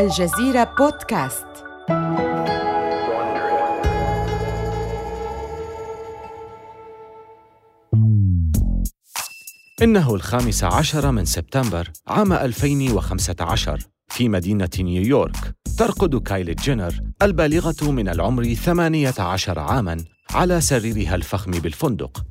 الجزيرة بودكاست. إنه الخامس عشر من سبتمبر عام 2015 في مدينة نيويورك. ترقد كايلي جينر البالغة من العمر 18 عاماً على سريرها الفخم بالفندق.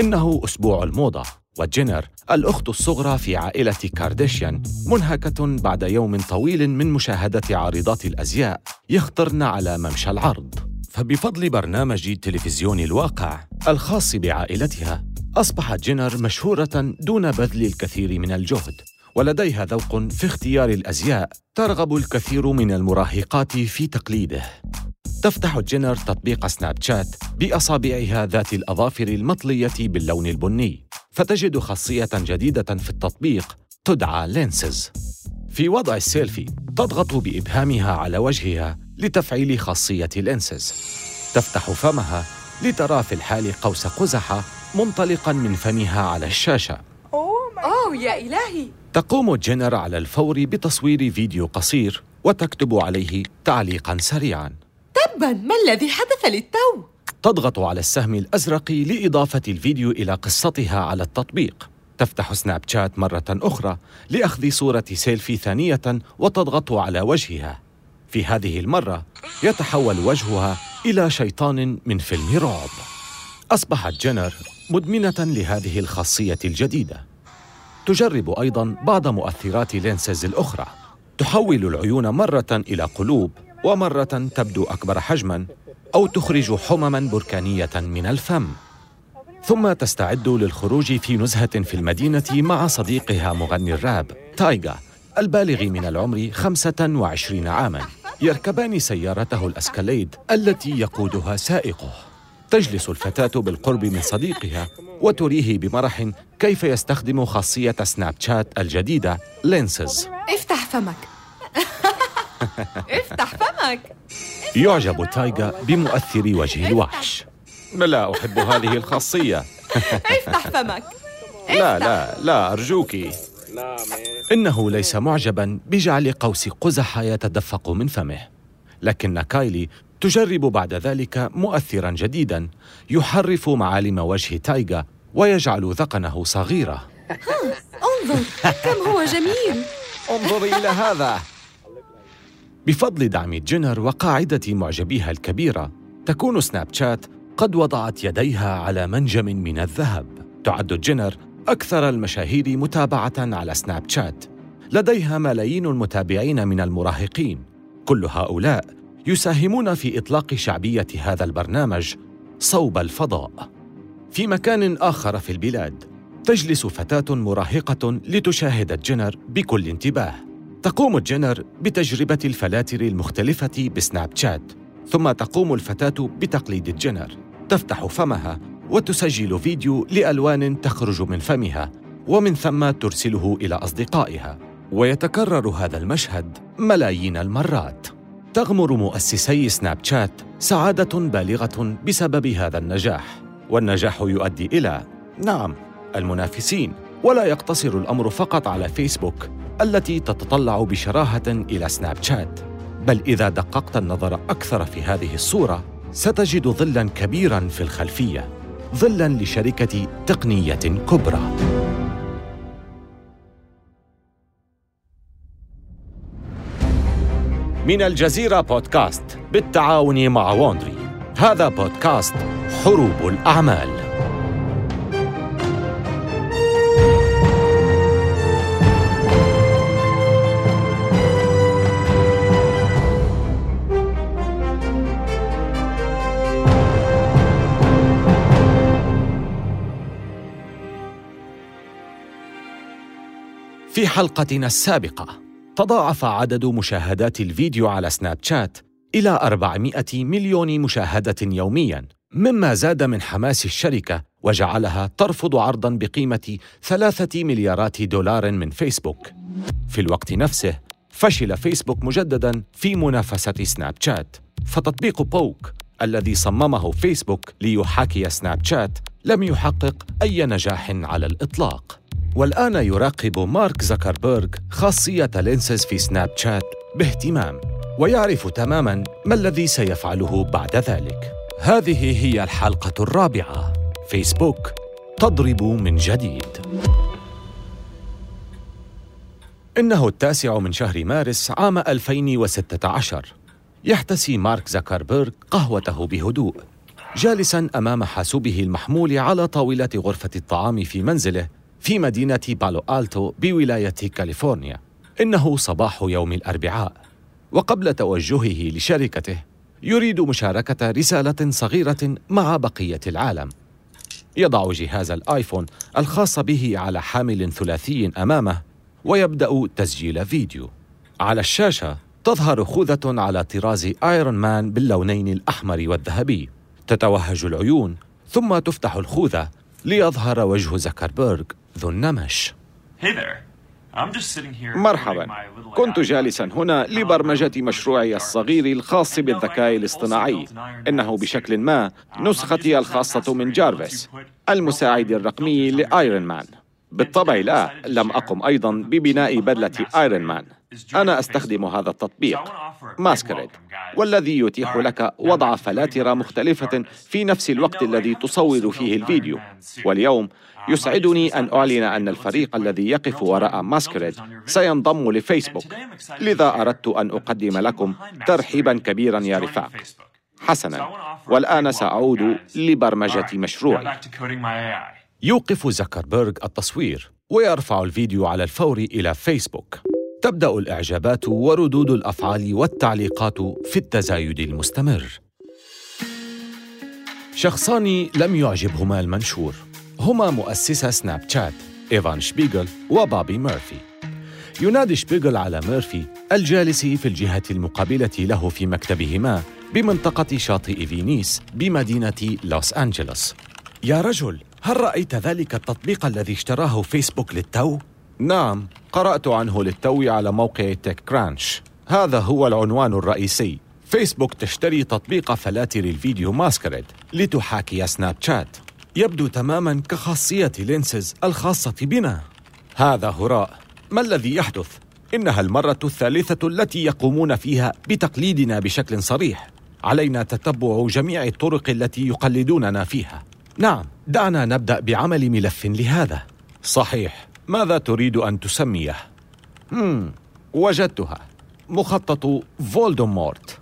إنه أسبوع الموضة. وجينر الأخت الصغرى في عائلة كارديشيان منهكة بعد يوم طويل من مشاهدة عارضات الأزياء يخطرن على ممشى العرض. فبفضل برنامج تلفزيون الواقع الخاص بعائلتها أصبحت جينر مشهورة دون بذل الكثير من الجهد ولديها ذوق في اختيار الأزياء ترغب الكثير من المراهقات في تقليده. تفتح جينر تطبيق سناب شات بأصابعها ذات الأظافر المطلية باللون البني. فتجد خاصية جديدة في التطبيق تدعى لينسز. في وضع السيلفي تضغط بإبهامها على وجهها لتفعيل خاصية Lenses. تفتح فمها لترى في الحال قوس قزح منطلقا من فمها على الشاشة. أوه يا إلهي! تقوم جينر على الفور بتصوير فيديو قصير وتكتب عليه تعليقا سريعا. تبا ما الذي حدث للتو؟ تضغط على السهم الأزرق لإضافة الفيديو إلى قصتها على التطبيق. تفتح سناب شات مرة أخرى لأخذ صورة سيلفي ثانية وتضغط على وجهها. في هذه المرة يتحول وجهها إلى شيطان من فيلم رعب أصبحت جينر مدمنة لهذه الخاصية الجديدة. تجرب أيضا بعض مؤثرات Lenses الأخرى. تحول العيون مرة إلى قلوب ومرة تبدو أكبر حجما. أو تخرج حمما بركانية من الفم. ثم تستعد للخروج في نزهة في المدينة مع صديقها مغني الراب تايغا البالغ من العمر 25 عاما يركبان سيارته الاسكاليد التي يقودها سائقه. تجلس الفتاة بالقرب من صديقها وتريه بمرح كيف يستخدم خاصية سناب شات الجديدة لينسز. افتح فمك. افتح فمك. يعجب تايغا بمؤثر وجه الوحش. لا أحب هذه الخاصية. افتح فمك. لا لا لا أرجوك. إنه ليس معجبا بجعل قوس قزح يتدفق من فمه. لكن كايلي تجرب بعد ذلك مؤثرا جديدا. يحرف معالم وجه تايغا ويجعل ذقنه صغيرة. انظر كم هو جميل. انظري إلى هذا. بفضل دعم جينر وقاعدة معجبيها الكبيرة تكون سناب شات قد وضعت يديها على منجم من الذهب. تعد جينر أكثر المشاهير متابعة على سناب شات لديها ملايين المتابعين من المراهقين. كل هؤلاء يساهمون في إطلاق شعبية هذا البرنامج صوب الفضاء. في مكان آخر في البلاد تجلس فتاة مراهقة لتشاهد جينر بكل انتباه. تقوم جينر بتجربة الفلاتر المختلفة بسناب شات ثم تقوم الفتاة بتقليد جينر تفتح فمها وتسجل فيديو لألوان تخرج من فمها ومن ثم ترسله إلى أصدقائها. ويتكرر هذا المشهد ملايين المرات. تغمر مؤسسي سناب شات سعادة بالغة بسبب هذا النجاح. والنجاح يؤدي إلى نعم المنافسين ولا يقتصر الأمر فقط على فيسبوك التي تتطلع بشراهة إلى سناب شات. بل إذا دققت النظر أكثر في هذه الصورة ستجد ظلا كبيرا في الخلفية ظلا لشركة تقنية كبرى. من الجزيرة بودكاست بالتعاون مع ووندري هذا بودكاست حروب الأعمال. في حلقتنا السابقة. تضاعف عدد مشاهدات الفيديو على سناب شات إلى 400 مليون مشاهدة يومياً مما زاد من حماس الشركة وجعلها ترفض عرضاً بقيمة ثلاثة مليارات دولار من فيسبوك. في الوقت نفسه فشل فيسبوك مجدداً في منافسة سناب شات. فتطبيق Poke الذي صممه فيسبوك ليحاكي سناب شات لم يحقق أي نجاح على الإطلاق. والآن يراقب مارك زكربيرغ خاصية Lenses في سناب شات باهتمام ويعرف تماما ما الذي سيفعله بعد ذلك. هذه هي الحلقة الرابعة. فيسبوك تضرب من جديد. إنه التاسع من شهر مارس عام 2016 يحتسي مارك زكربيرغ قهوته بهدوء جالسا أمام حاسوبه المحمول على طاولة غرفة الطعام في منزله في مدينة بالو آلتو بولاية كاليفورنيا. إنه صباح يوم الأربعاء وقبل توجهه لشركته يريد مشاركة رسالة صغيرة مع بقية العالم. يضع جهاز الآيفون الخاص به على حامل ثلاثي أمامه ويبدأ تسجيل فيديو. على الشاشة تظهر خوذة على طراز آيرون مان باللونين الأحمر والذهبي. تتوهج العيون ثم تفتح الخوذة ليظهر وجه زكربيرغ. ذو النمش. مرحبا. كنت جالسا هنا لبرمجة مشروعي الصغير الخاص بالذكاء الاصطناعي. إنه بشكل ما نسختي الخاصة من جارفيس المساعد الرقمي لآيرون مان بالطبع لا لم أقم أيضا ببناء بدلة آيرون مان أنا أستخدم هذا التطبيق. Masquerade والذي يتيح لك وضع فلاتر مختلفة في نفس الوقت الذي تصور فيه الفيديو. واليوم يسعدني أن أعلن أن الفريق الذي يقف وراء ماسكريد سينضم لفيسبوك. لذا أردت أن أقدم لكم ترحيبا كبيرا يا رفاق. حسنا. والآن سأعود لبرمجة مشروعي. يوقف زكربيرغ التصوير ويرفع الفيديو على الفور إلى فيسبوك. تبدأ الإعجابات وردود الأفعال والتعليقات في التزايد المستمر. شخصان لم يعجبهما المنشور. هما مؤسسا سناب شات إيفان شبيغل وبوبي ميرفي. ينادي شبيغل على ميرفي الجالس في الجهة المقابلة له في مكتبهما بمنطقة شاطئ فينيس بمدينة لوس أنجلوس. يا رجل هل رأيت ذلك التطبيق الذي اشتراه فيسبوك للتو؟ نعم قرأت عنه للتو على موقع TechCrunch هذا هو العنوان الرئيسي. فيسبوك تشتري تطبيق فلاتر الفيديو Masquerade لتحاكي سناب شات. يبدو تماما كخاصية Lenses الخاصة بنا. هذا هراء. ما الذي يحدث؟ إنها المرة الثالثة التي يقومون فيها بتقليدنا بشكل صريح. علينا تتبع جميع الطرق التي يقلدوننا فيها. نعم دعنا نبدأ بعمل ملف لهذا. صحيح. ماذا تريد أن تسميه؟ مم. وجدتها. مخطط فولدمورت.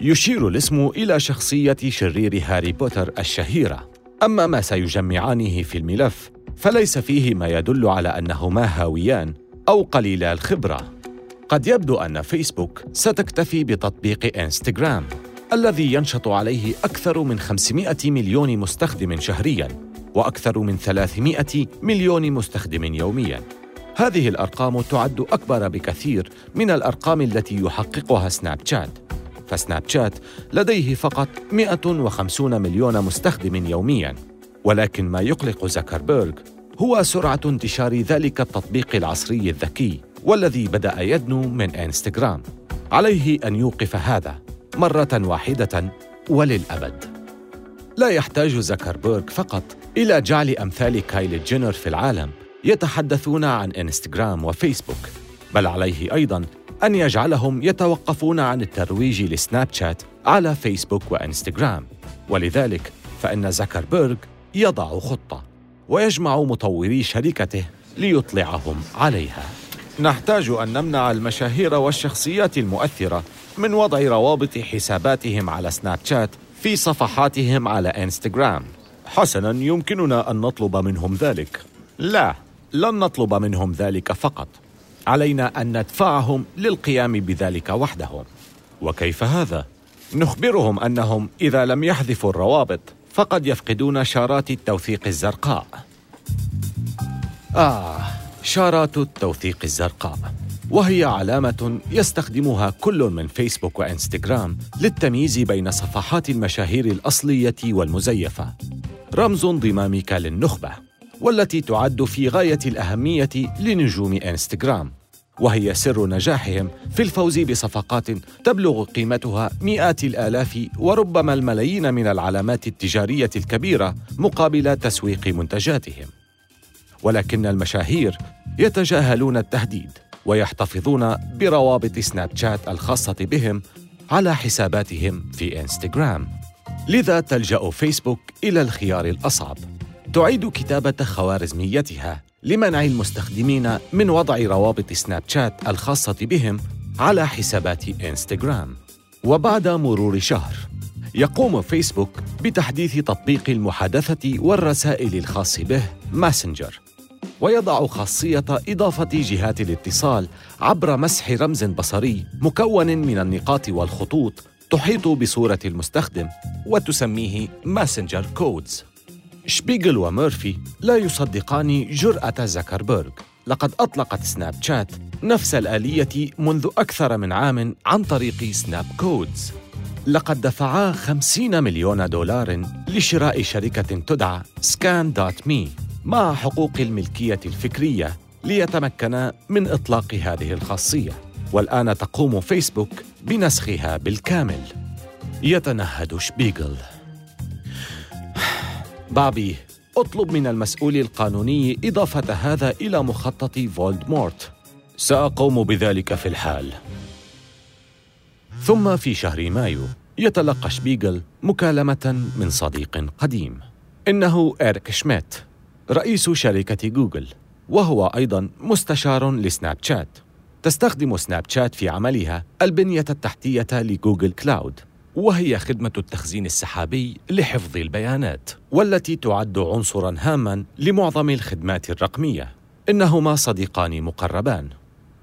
يشير الاسم إلى شخصية شرير هاري بوتر الشهيرة. أما ما سيجمعانه في الملف فليس فيه ما يدل على أنهما هاويان أو قليلا الخبرة. قد يبدو أن فيسبوك ستكتفي بتطبيق إنستغرام الذي ينشط عليه أكثر من 500 مليون مستخدم شهرياً وأكثر من 300 مليون مستخدم يومياً. هذه الأرقام تعد أكبر بكثير من الأرقام التي يحققها سناب شات. فسناب شات لديه فقط 150 مليون مستخدم يومياً ولكن ما يقلق زكربيرغ هو سرعة انتشار ذلك التطبيق العصري الذكي والذي بدأ يدنو من إنستغرام عليه أن يوقف هذا مرة واحدة وللأبد. لا يحتاج زكربيرغ فقط إلى جعل أمثال كايلي جينر في العالم يتحدثون عن إنستغرام وفيسبوك، بل عليه أيضاً أن يجعلهم يتوقفون عن الترويج لسناب شات على فيسبوك وإنستغرام، ولذلك فإن زكربيرغ يضع خطة ويجمع مطوري شركته ليطلعهم عليها. نحتاج أن نمنع المشاهير والشخصيات المؤثرة من وضع روابط حساباتهم على سناب شات في صفحاتهم على إنستغرام. حسنا يمكننا أن نطلب منهم ذلك. لا لن نطلب منهم ذلك فقط. علينا أن ندفعهم للقيام بذلك وحدهم. وكيف هذا؟ نخبرهم أنهم إذا لم يحذفوا الروابط فقد يفقدون شارات التوثيق الزرقاء. آه شارات التوثيق الزرقاء. وهي علامة يستخدمها كل من فيسبوك وإنستغرام للتمييز بين صفحات المشاهير الأصلية والمزيفة. رمز انضمامك للنخبة والتي تعد في غاية الأهمية لنجوم إنستغرام. وهي سر نجاحهم في الفوز بصفقات تبلغ قيمتها مئات الآلاف وربما الملايين من العلامات التجارية الكبيرة مقابل تسويق منتجاتهم. ولكن المشاهير يتجاهلون التهديد ويحتفظون بروابط سناب شات الخاصة بهم على حساباتهم في إنستغرام. لذا تلجأ فيسبوك إلى الخيار الأصعب. تعيد كتابة خوارزميتها. لمنع المستخدمين من وضع روابط سناب شات الخاصة بهم على حسابات إنستغرام. وبعد مرور شهر يقوم فيسبوك بتحديث تطبيق المحادثة والرسائل الخاص به ماسنجر. ويضع خاصية إضافة جهات الاتصال عبر مسح رمز بصري مكون من النقاط والخطوط تحيط بصورة المستخدم وتسميه Messenger Codes. شبيغل وميرفي لا يصدقان جرأة زكربيرغ. لقد أطلقت سناب شات نفس الآلية منذ أكثر من عام عن طريق Snapcodes. لقد دفعا 50 مليون دولار لشراء شركة تدعى Scan دوت مي مع حقوق الملكية الفكرية ليتمكنا من إطلاق هذه الخاصية. والآن تقوم فيسبوك بنسخها بالكامل. يتنهد شبيغل. بابي اطلب من المسؤول القانوني إضافة هذا إلى مخطط فولدمورت. سأقوم بذلك في الحال. ثم في شهر مايو يتلقى شبيغل مكالمة من صديق قديم. إنه إيريك شميت رئيس شركة جوجل وهو أيضا مستشار لسناب شات. تستخدم سناب شات في عملها البنية التحتية لجوجل كلاود. وهي خدمة التخزين السحابي لحفظ البيانات والتي تعد عنصرا هاما لمعظم الخدمات الرقمية. إنهما صديقان مقربان.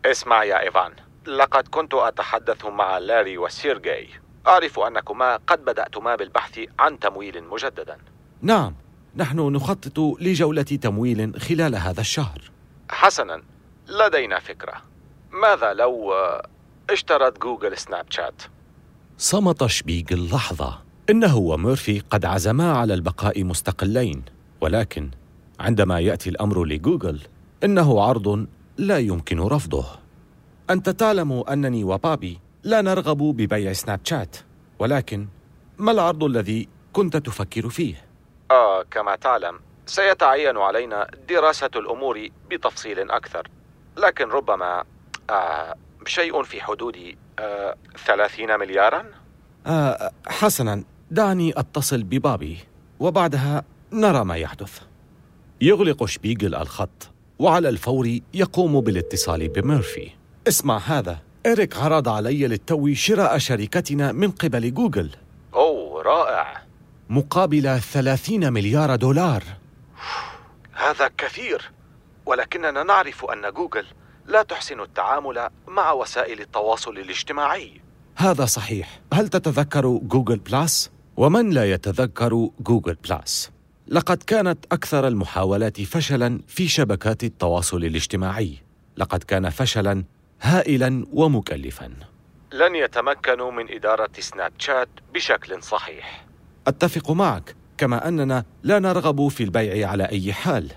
اسمع يا إيفان لقد كنت أتحدث مع لاري وسيرجي. أعرف أنكما قد بدأتما بالبحث عن تمويل مجددا. نعم نحن نخطط لجولة تمويل خلال هذا الشهر. حسنا لدينا فكرة. ماذا لو اشترت جوجل سناب شات؟ صمت شبيغل لحظة إنه وميرفي قد عزما على البقاء مستقلين. ولكن عندما يأتي الأمر لجوجل إنه عرض لا يمكن رفضه. أنت تعلم أنني وبابي لا نرغب ببيع سناب شات. ولكن ما العرض الذي كنت تفكر فيه؟ آه كما تعلم سيتعين علينا دراسة الأمور بتفصيل أكثر. لكن ربما آه شيء في حدود آه ثلاثين مليارا؟ آه حسنا. دعني أتصل ببابي وبعدها نرى ما يحدث. يغلق شبيغل الخط وعلى الفور يقوم بالاتصال بميرفي. اسمع هذا. إريك عرض علي للتو شراء شركتنا من قبل جوجل. أوه رائع. مقابل ثلاثين مليار دولار. هذا كثير ولكننا نعرف أن جوجل لا تحسن التعامل مع وسائل التواصل الاجتماعي. هذا صحيح. هل تتذكر جوجل Plus؟ ومن لا يتذكر جوجل Plus؟ لقد كانت أكثر المحاولات فشلا في شبكات التواصل الاجتماعي. لقد كان فشلا هائلا ومكلفا. لن يتمكنوا من إدارة سناب شات بشكل صحيح. أتفق معك كما أننا لا نرغب في البيع على أي حال.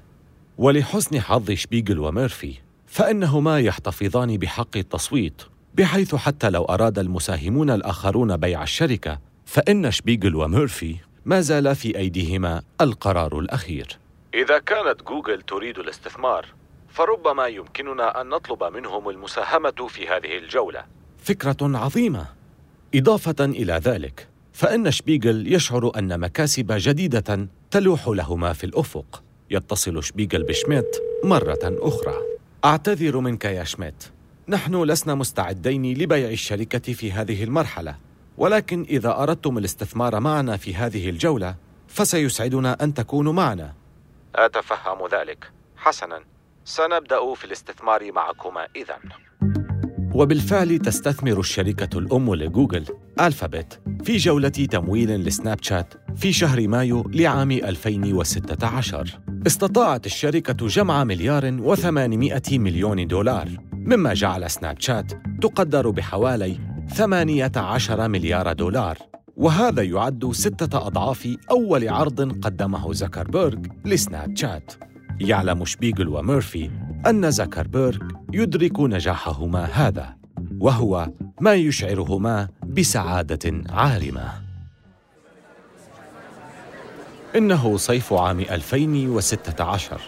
ولحسن حظ شبيغل وميرفي. فإنهما يحتفظان بحق التصويت بحيث حتى لو أراد المساهمون الآخرون بيع الشركة فإن شبيغل وميرفي ما زال في أيديهما القرار الأخير. إذا كانت جوجل تريد الاستثمار فربما يمكننا أن نطلب منهم المساهمة في هذه الجولة. فكرة عظيمة. إضافة إلى ذلك فإن شبيغل يشعر أن مكاسب جديدة تلوح لهما في الأفق. يتصل شبيغل بشميت مرة أخرى. أعتذر منك يا شميت. نحن لسنا مستعدين لبيع الشركة في هذه المرحلة. ولكن إذا أردتم الاستثمار معنا في هذه الجولة فسيسعدنا أن تكونوا معنا. أتفهم ذلك. حسنا. سنبدأ في الاستثمار معكما إذا. وبالفعل تستثمر الشركة الأم لجوجل ألفابت في جولة تمويل لسناب شات في شهر مايو لعام 2016 استطاعت الشركة جمع مليار وثمانمائة مليون دولار مما جعل سناب شات تقدر بحوالي 18 مليار دولار. وهذا يعد ستة أضعاف أول عرض قدمه زكربيرغ لسناب شات. يعلم شبيغل وميرفي أن زكربيرغ يدرك نجاحهما هذا وهو ما يشعرهما بسعادة عارمة إنه صيف عام 2016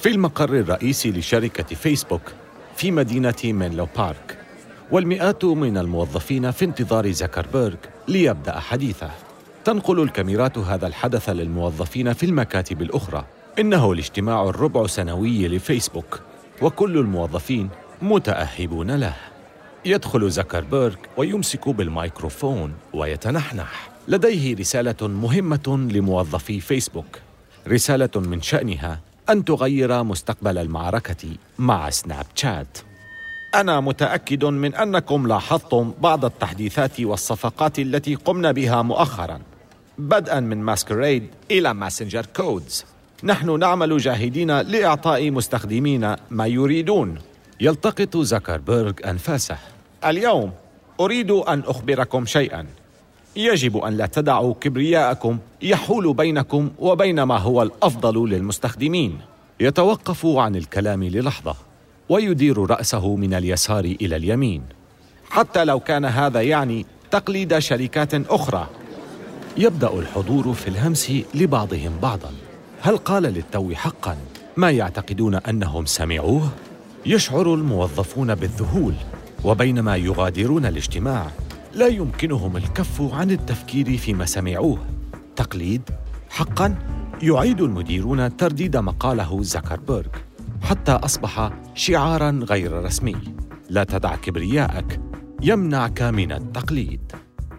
في المقر الرئيسي لشركة فيسبوك في مدينة مينلو بارك والمئات من الموظفين في انتظار زكربيرغ ليبدأ حديثه. تنقل الكاميرات هذا الحدث للموظفين في المكاتب الأخرى. إنه الاجتماع الربع سنوي لفيسبوك وكل الموظفين متأهبون له. يدخل زكربيرغ ويمسك بالميكروفون ويتنحنح. لديه رسالة مهمة لموظفي فيسبوك. رسالة من شأنها أن تغير مستقبل المعركة مع سناب شات. أنا متأكد من أنكم لاحظتم بعض التحديثات والصفقات التي قمنا بها مؤخراً بدءاً من Masquerade إلى Messenger Codes نحن نعمل جاهدين لإعطاء مستخدمينا ما يريدون. يلتقط زكربيرغ أنفاسه. اليوم أريد أن أخبركم شيئاً. يجب أن لا تدعوا كبرياءكم يحول بينكم وبين ما هو الأفضل للمستخدمين. يتوقف عن الكلام للحظة ويدير رأسه من اليسار إلى اليمين. حتى لو كان هذا يعني تقليد شركات أخرى. يبدأ الحضور في الهمس لبعضهم بعضا. هل قال للتو حقا ما يعتقدون أنهم سمعوه؟ يشعر الموظفون بالذهول وبينما يغادرون الاجتماع لا يمكنهم الكف عن التفكير فيما سمعوه. تقليد حقا يعيد المديرون ترديد مقاله زكربيرغ حتى أصبح شعارا غير رسمي. لا تدع كبرياءك يمنعك من التقليد.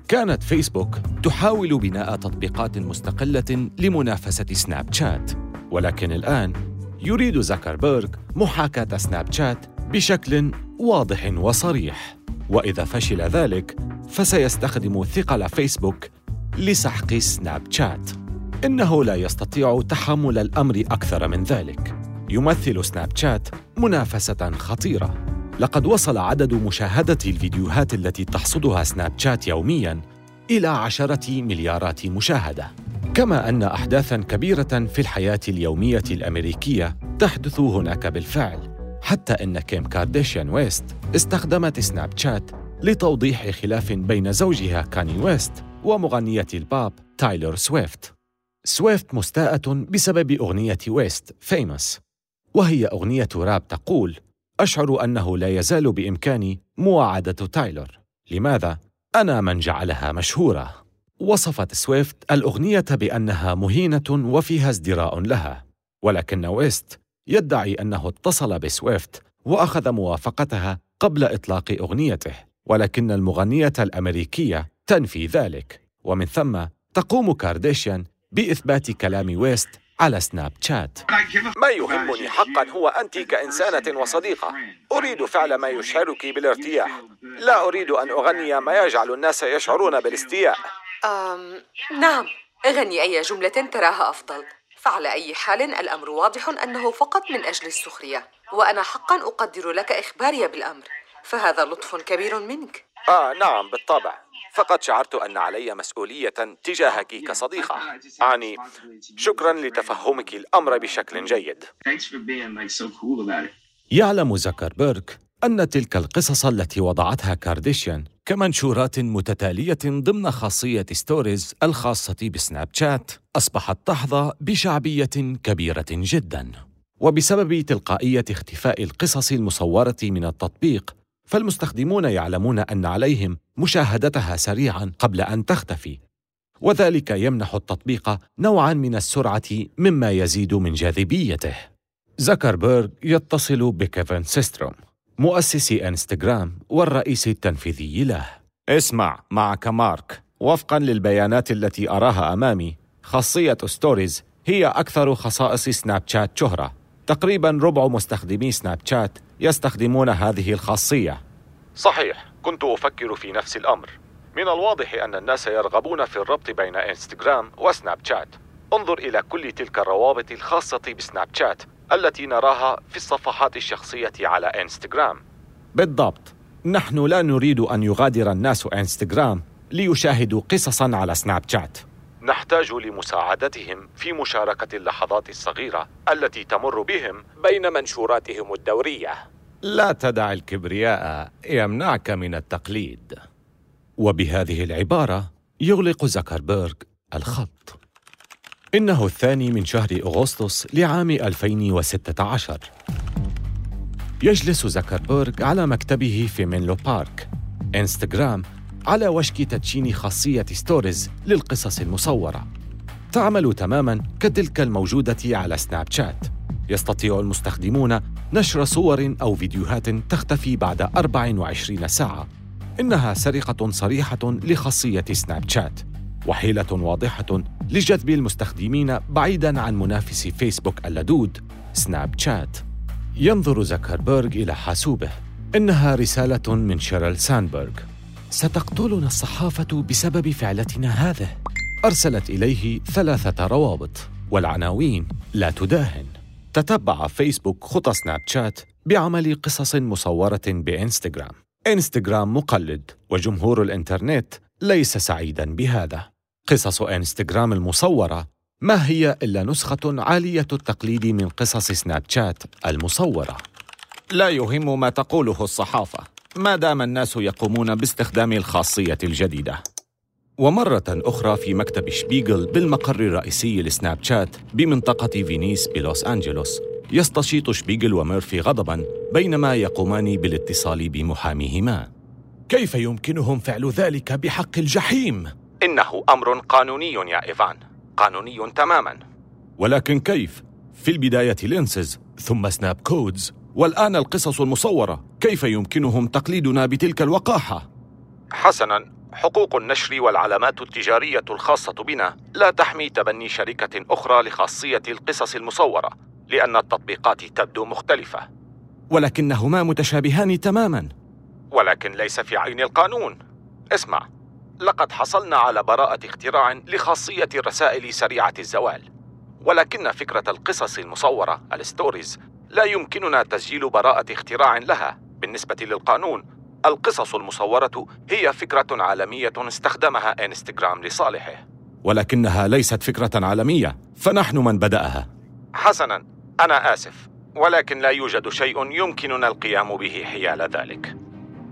كانت فيسبوك تحاول بناء تطبيقات مستقلة لمنافسة سناب شات. ولكن الآن يريد زكربيرغ محاكاة سناب شات بشكل واضح وصريح. وإذا فشل ذلك فسيستخدم ثقل فيسبوك لسحق سناب شات. إنه لا يستطيع تحمل الأمر أكثر من ذلك. يمثل سناب شات منافسة خطيرة. لقد وصل عدد مشاهدة الفيديوهات التي تحصدها سناب شات يوميا إلى عشرة مليارات مشاهدة. كما أن احداثا كبيرة في الحياة اليومية الأمريكية تحدث هناك بالفعل حتى أن كيم كارديشيان ويست استخدمت سناب شات لتوضيح خلاف بين زوجها كاني ويست ومغنية البوب تايلور سويفت. سويفت مستاءة بسبب أغنية ويست Famous وهي أغنية راب تقول أشعر أنه لا يزال بإمكاني مواعدة تايلور. لماذا؟ أنا من جعلها مشهورة. وصفت سويفت الأغنية بأنها مهينة وفيها ازدراء لها. ولكن ويست يدعي أنه اتصل بسويفت وأخذ موافقتها قبل إطلاق أغنيته. ولكن المغنية الأمريكية تنفي ذلك. ومن ثم تقوم كارديشيان بإثبات كلام ويست على سناب شات. ما يهمني حقا هو أنت كإنسانة وصديقة. أريد فعل ما يشعرك بالارتياح. لا أريد أن أغني ما يجعل الناس يشعرون بالاستياء. أم نعم غني أي جملة تراها أفضل. فعلى أي حال الأمر واضح أنه فقط من أجل السخرية. وأنا حقا أقدر لك إخباري بالأمر. فهذا لطف كبير منك. آه نعم بالطبع. فقد شعرت أن علي مسؤولية تجاهك كصديقة. أعني شكرا لتفهمك الأمر بشكل جيد. يعلم زكربيرغ أن تلك القصص التي وضعتها كارديشيان كمنشورات متتالية ضمن خاصية Stories الخاصة بسناب شات أصبحت تحظى بشعبية كبيرة جدا. وبسبب تلقائية اختفاء القصص المصورة من التطبيق فالمستخدمون يعلمون أن عليهم مشاهدتها سريعا قبل أن تختفي. وذلك يمنح التطبيق نوعا من السرعة مما يزيد من جاذبيته. زكربيرغ يتصل بكيفن سيستروم مؤسس إنستغرام والرئيس التنفيذي له. اسمع معك مارك. وفقا للبيانات التي أراها أمامي خاصية Stories هي أكثر خصائص سناب شات شهرة. تقريبا ربع مستخدمي سناب شات يستخدمون هذه الخاصية. صحيح كنت أفكر في نفس الأمر. من الواضح أن الناس يرغبون في الربط بين إنستغرام وسناب شات. انظر إلى كل تلك الروابط الخاصة بسناب شات التي نراها في الصفحات الشخصية على إنستغرام. بالضبط. نحن لا نريد أن يغادر الناس إنستغرام ليشاهدوا قصصا على سناب شات. نحتاج لمساعدتهم في مشاركة اللحظات الصغيرة التي تمر بهم بين منشوراتهم الدورية. لا تدع الكبرياء يمنعك من التقليد. وبهذه العبارة يغلق زكربيرغ الخط. إنه الثاني من شهر أغسطس لعام 2016 يجلس زكربيرغ على مكتبه في مينلو بارك إنستغرام على وشك تدشين خاصية Stories للقصص المصورة. تعمل تماما كتلك الموجودة على سناب شات. يستطيع المستخدمون نشر صور أو فيديوهات تختفي بعد 24 ساعة. إنها سرقة صريحة لخاصية سناب شات وحيلة واضحة لجذب المستخدمين بعيدا عن منافس فيسبوك اللدود سناب شات. ينظر زكربيرغ إلى حاسوبه. إنها رسالة من شيرل ساندبرغ. ستقتلنا الصحافة بسبب فعلتنا هذه. أرسلت إليه ثلاثة روابط والعناوين لا تداهن. تتبع فيسبوك خطى سناب شات بعمل قصص مصورة بإنستغرام. إنستغرام مقلد وجمهور الإنترنت ليس سعيدا بهذا. قصص إنستغرام المصورة ما هي إلا نسخة عالية التقليد من قصص سناب شات المصورة. لا يهم ما تقوله الصحافة. ما دام الناس يقومون باستخدام الخاصية الجديدة ومرة أخرى في مكتب شبيغل بالمقر الرئيسي لسناب شات بمنطقة فينيس بلوس أنجلوس يستشيط شبيغل وميرفي غضبا بينما يقومان بالاتصال بمحاميهما كيف يمكنهم فعل ذلك بحق الجحيم؟ إنه أمر قانوني يا إيفان قانوني تماما ولكن كيف؟ في البداية Lenses ثم Snapcodes والآن القصص المصورة. كيف يمكنهم تقليدنا بتلك الوقاحة؟ حسنا حقوق النشر والعلامات التجارية الخاصة بنا لا تحمي تبني شركة أخرى لخاصية القصص المصورة لأن التطبيقات تبدو مختلفة. ولكنهما متشابهان تماما. ولكن ليس في عين القانون. اسمع لقد حصلنا على براءة اختراع لخاصية الرسائل سريعة الزوال. ولكن فكرة القصص المصورة الستوريز لا يمكننا تسجيل براءة اختراع لها. بالنسبة للقانون القصص المصورة هي فكرة عالمية استخدمها انستغرام لصالحه. ولكنها ليست فكرة عالمية فنحن من بدأها. حسنا أنا آسف ولكن لا يوجد شيء يمكننا القيام به حيال ذلك.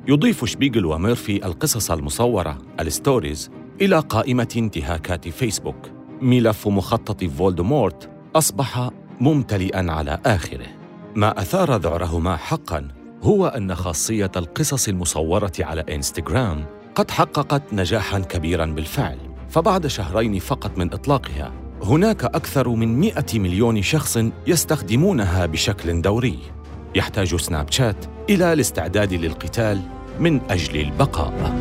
يضيف شبيغل وميرفي القصص المصورة ال stories إلى قائمة انتهاكات فيسبوك. ملف مخطط فولدمورت أصبح ممتلئا على آخره. ما أثار ذعرهما حقا هو أن خاصية القصص المصورة على إنستغرام قد حققت نجاحا كبيرا بالفعل فبعد شهرين فقط من إطلاقها هناك أكثر من 100 مليون شخص يستخدمونها بشكل دوري. يحتاج سناب شات إلى الاستعداد للقتال من أجل البقاء.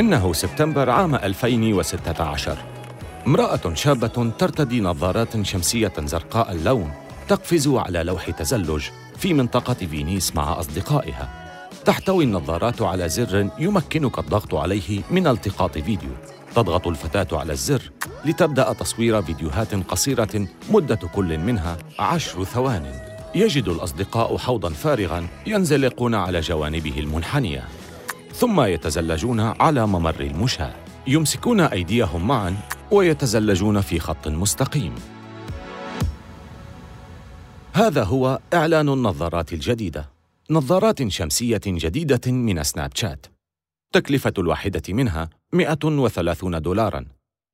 إنه سبتمبر عام 2016 امرأة شابة ترتدي نظارات شمسية زرقاء اللون تقفز على لوح تزلج في منطقة فينيس مع أصدقائها. تحتوي النظارات على زر يمكنك الضغط عليه من التقاط فيديو. تضغط الفتاة على الزر لتبدأ تصوير فيديوهات قصيرة مدة كل منها عشر ثوان. يجد الأصدقاء حوضا فارغا ينزلقون على جوانبه المنحنية. ثم يتزلجون على ممر المشاة. يمسكون أيديهم معا ويتزلجون في خط مستقيم. هذا هو إعلان النظارات الجديدة. نظارات شمسية جديدة من سناب شات. تكلفة الواحدة منها 130 دولارا.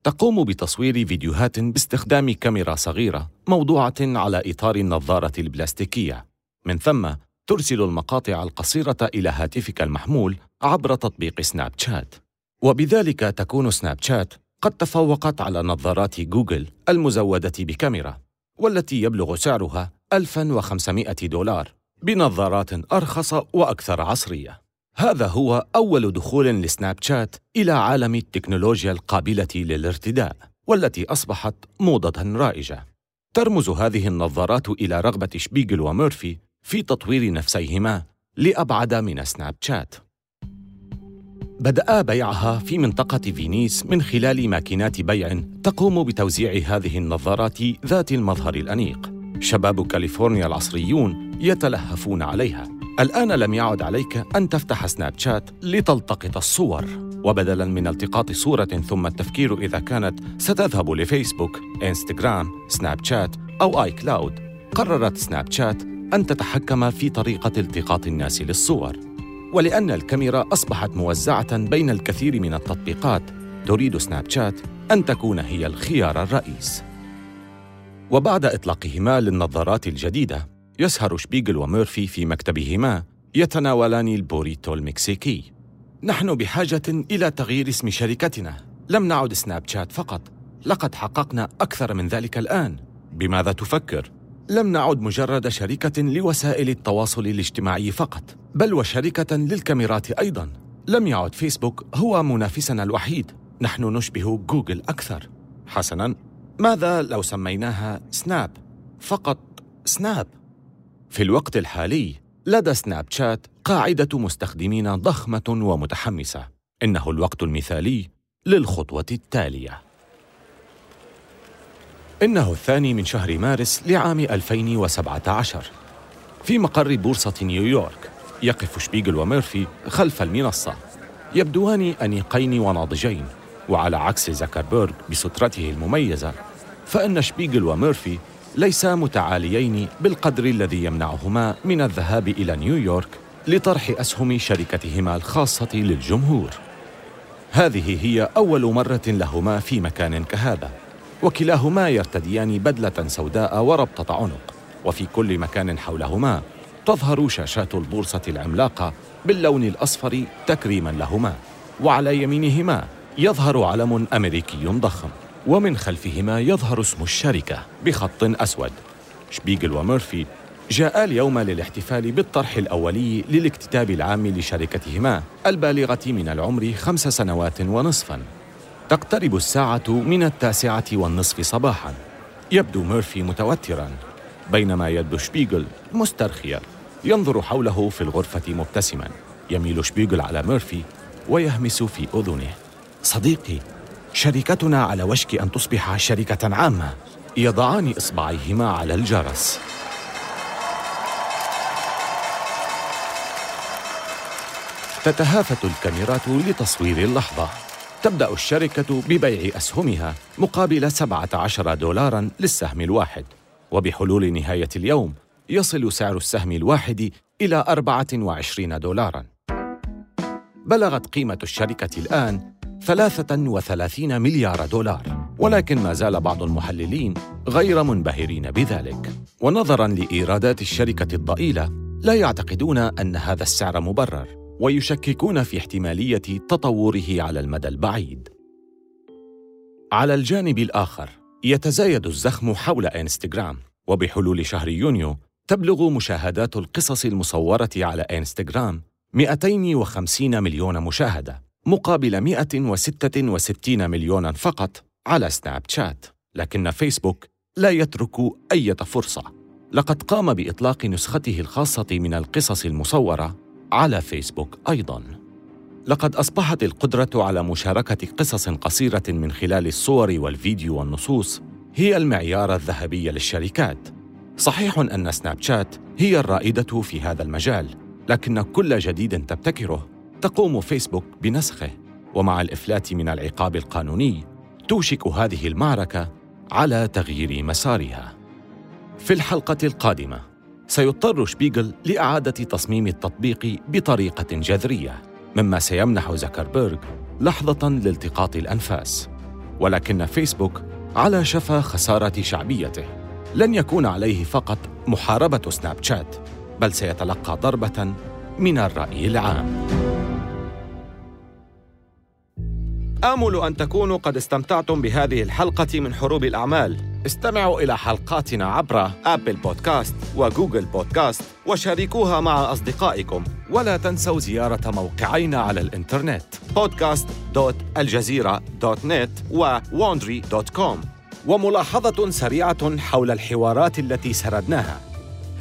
تقوم بتصوير فيديوهات باستخدام كاميرا صغيرة موضوعة على إطار النظارة البلاستيكية. من ثم ترسل المقاطع القصيرة إلى هاتفك المحمول عبر تطبيق سناب شات. وبذلك تكون سناب شات قد تفوقت على نظارات جوجل المزودة بكاميرا والتي يبلغ سعرها 1500 دولار بنظارات أرخص وأكثر عصرية. هذا هو أول دخول لسناب شات إلى عالم التكنولوجيا القابلة للارتداء والتي أصبحت موضة رائجة. ترمز هذه النظارات إلى رغبة شبيغل وميرفي في تطوير نفسيهما لأبعد من سناب شات. بدأ بيعها في منطقة فينيس من خلال ماكينات بيع تقوم بتوزيع هذه النظارات ذات المظهر الأنيق. شباب كاليفورنيا العصريون يتلهفون عليها. الآن لم يعد عليك أن تفتح سناب شات لتلتقط الصور وبدلا من التقاط صورة ثم التفكير إذا كانت ستذهب لفيسبوك، إنستغرام، سناب شات أو آي كلاود قررت سناب شات أن تتحكم في طريقة التقاط الناس للصور ولأن الكاميرا أصبحت موزعة بين الكثير من التطبيقات. تريد سناب شات أن تكون هي الخيار الرئيس. وبعد إطلاقهما للنظارات الجديدة يسهر شبيغل وميرفي في مكتبهما يتناولان البوريتو المكسيكي. نحن بحاجة إلى تغيير اسم شركتنا. لم نعد سناب شات فقط. لقد حققنا أكثر من ذلك الآن. بماذا تفكر؟ لم نعد مجرد شركة لوسائل التواصل الاجتماعي فقط بل وشركة للكاميرات أيضا. لم يعد فيسبوك هو منافسنا الوحيد. نحن نشبه جوجل أكثر. حسنا. ماذا لو سميناها سناب؟ فقط سناب. في الوقت الحالي لدى سناب شات قاعدة مستخدمين ضخمة ومتحمسة. إنه الوقت المثالي للخطوة التالية. إنه الثاني من شهر مارس لعام 2017 في مقر بورصة نيويورك يقف شبيغل وميرفي خلف المنصة يبدوان أنيقين وناضجين وعلى عكس زكربيرغ بسترته المميزة فإن شبيغل وميرفي ليسا متعاليين بالقدر الذي يمنعهما من الذهاب إلى نيويورك لطرح أسهم شركتهما الخاصة للجمهور. هذه هي أول مرة لهما في مكان كهذا. وكلاهما يرتديان بدلة سوداء وربطة عنق وفي كل مكان حولهما تظهر شاشات البورصة العملاقة باللون الأصفر تكريما لهما وعلى يمينهما يظهر علم أمريكي ضخم ومن خلفهما يظهر اسم الشركة بخط أسود. شبيغل وميرفي جاءا اليوم للاحتفال بالطرح الأولي للاكتتاب العام لشركتهما البالغة من العمر خمس سنوات ونصفاً. تقترب الساعة من التاسعة والنصف صباحاً. يبدو ميرفي متوتراً بينما يبدو شبيغل مسترخيا. ينظر حوله في الغرفة مبتسما. يميل شبيغل على ميرفي ويهمس في أذنه. صديقي شركتنا على وشك أن تصبح شركة عامة. يضعان إصبعيهما على الجرس. تتهافت الكاميرات لتصوير اللحظة. تبدأ الشركة ببيع أسهمها مقابل 17 دولارا للسهم الواحد. وبحلول نهاية اليوم يصل سعر السهم الواحد إلى 24 دولارا. بلغت قيمة الشركة الآن 33 مليار دولار. ولكن ما زال بعض المحللين غير منبهرين بذلك. ونظرا لإيرادات الشركة الضئيلة لا يعتقدون أن هذا السعر مبرر. ويشككون في احتمالية تطوره على المدى البعيد. على الجانب الآخر يتزايد الزخم حول إنستغرام وبحلول شهر يونيو تبلغ مشاهدات القصص المصورة على إنستغرام 250 مليون مشاهدة مقابل 166 مليونا فقط على سناب شات. لكن فيسبوك لا يترك أي فرصة. لقد قام بإطلاق نسخته الخاصة من القصص المصورة على فيسبوك أيضاً. لقد أصبحت القدرة على مشاركة قصص قصيرة من خلال الصور والفيديو والنصوص هي المعيار الذهبي للشركات. صحيح أن سناب شات هي الرائدة في هذا المجال لكن كل جديد تبتكره تقوم فيسبوك بنسخه. ومع الإفلات من العقاب القانوني توشك هذه المعركة على تغيير مسارها. في الحلقة القادمة. سيضطر شبيغل لإعادة تصميم التطبيق بطريقة جذرية مما سيمنح زكربيرغ لحظة لالتقاط الأنفاس. ولكن فيسبوك على شفا خسارة شعبيته. لن يكون عليه فقط محاربة سناب شات بل سيتلقى ضربة من الرأي العام. آمل أن تكونوا قد استمتعتم بهذه الحلقة من حروب الأعمال. استمعوا إلى حلقاتنا عبر آبل بودكاست وجوجل بودكاست وشاركوها مع أصدقائكم. ولا تنسوا زيارة موقعينا على الإنترنت podcast.aljazeera.net و wandry.com وملاحظة سريعة حول الحوارات التي سردناها.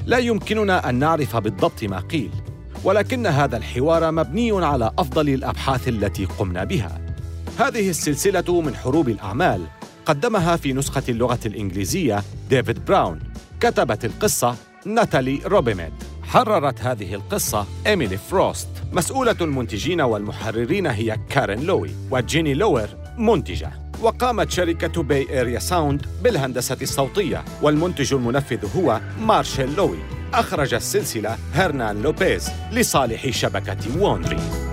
لا يمكننا أن نعرف بالضبط ما قيل ولكن هذا الحوار مبني على أفضل الأبحاث التي قمنا بها. هذه السلسلة من حروب الأعمال قدمها في نسخة اللغة الإنجليزية ديفيد براون كتبت القصة ناتالي روبيميد. حررت هذه القصة إيميلي فروست. مسؤولة المنتجين والمحررين هي كارين لوي وجيني لوير منتجة. وقامت شركة باي إيريا ساوند بالهندسة الصوتية والمنتج المنفذ هو مارشيل لوي. أخرج السلسلة هرنان لوبيز لصالح شبكة ووندري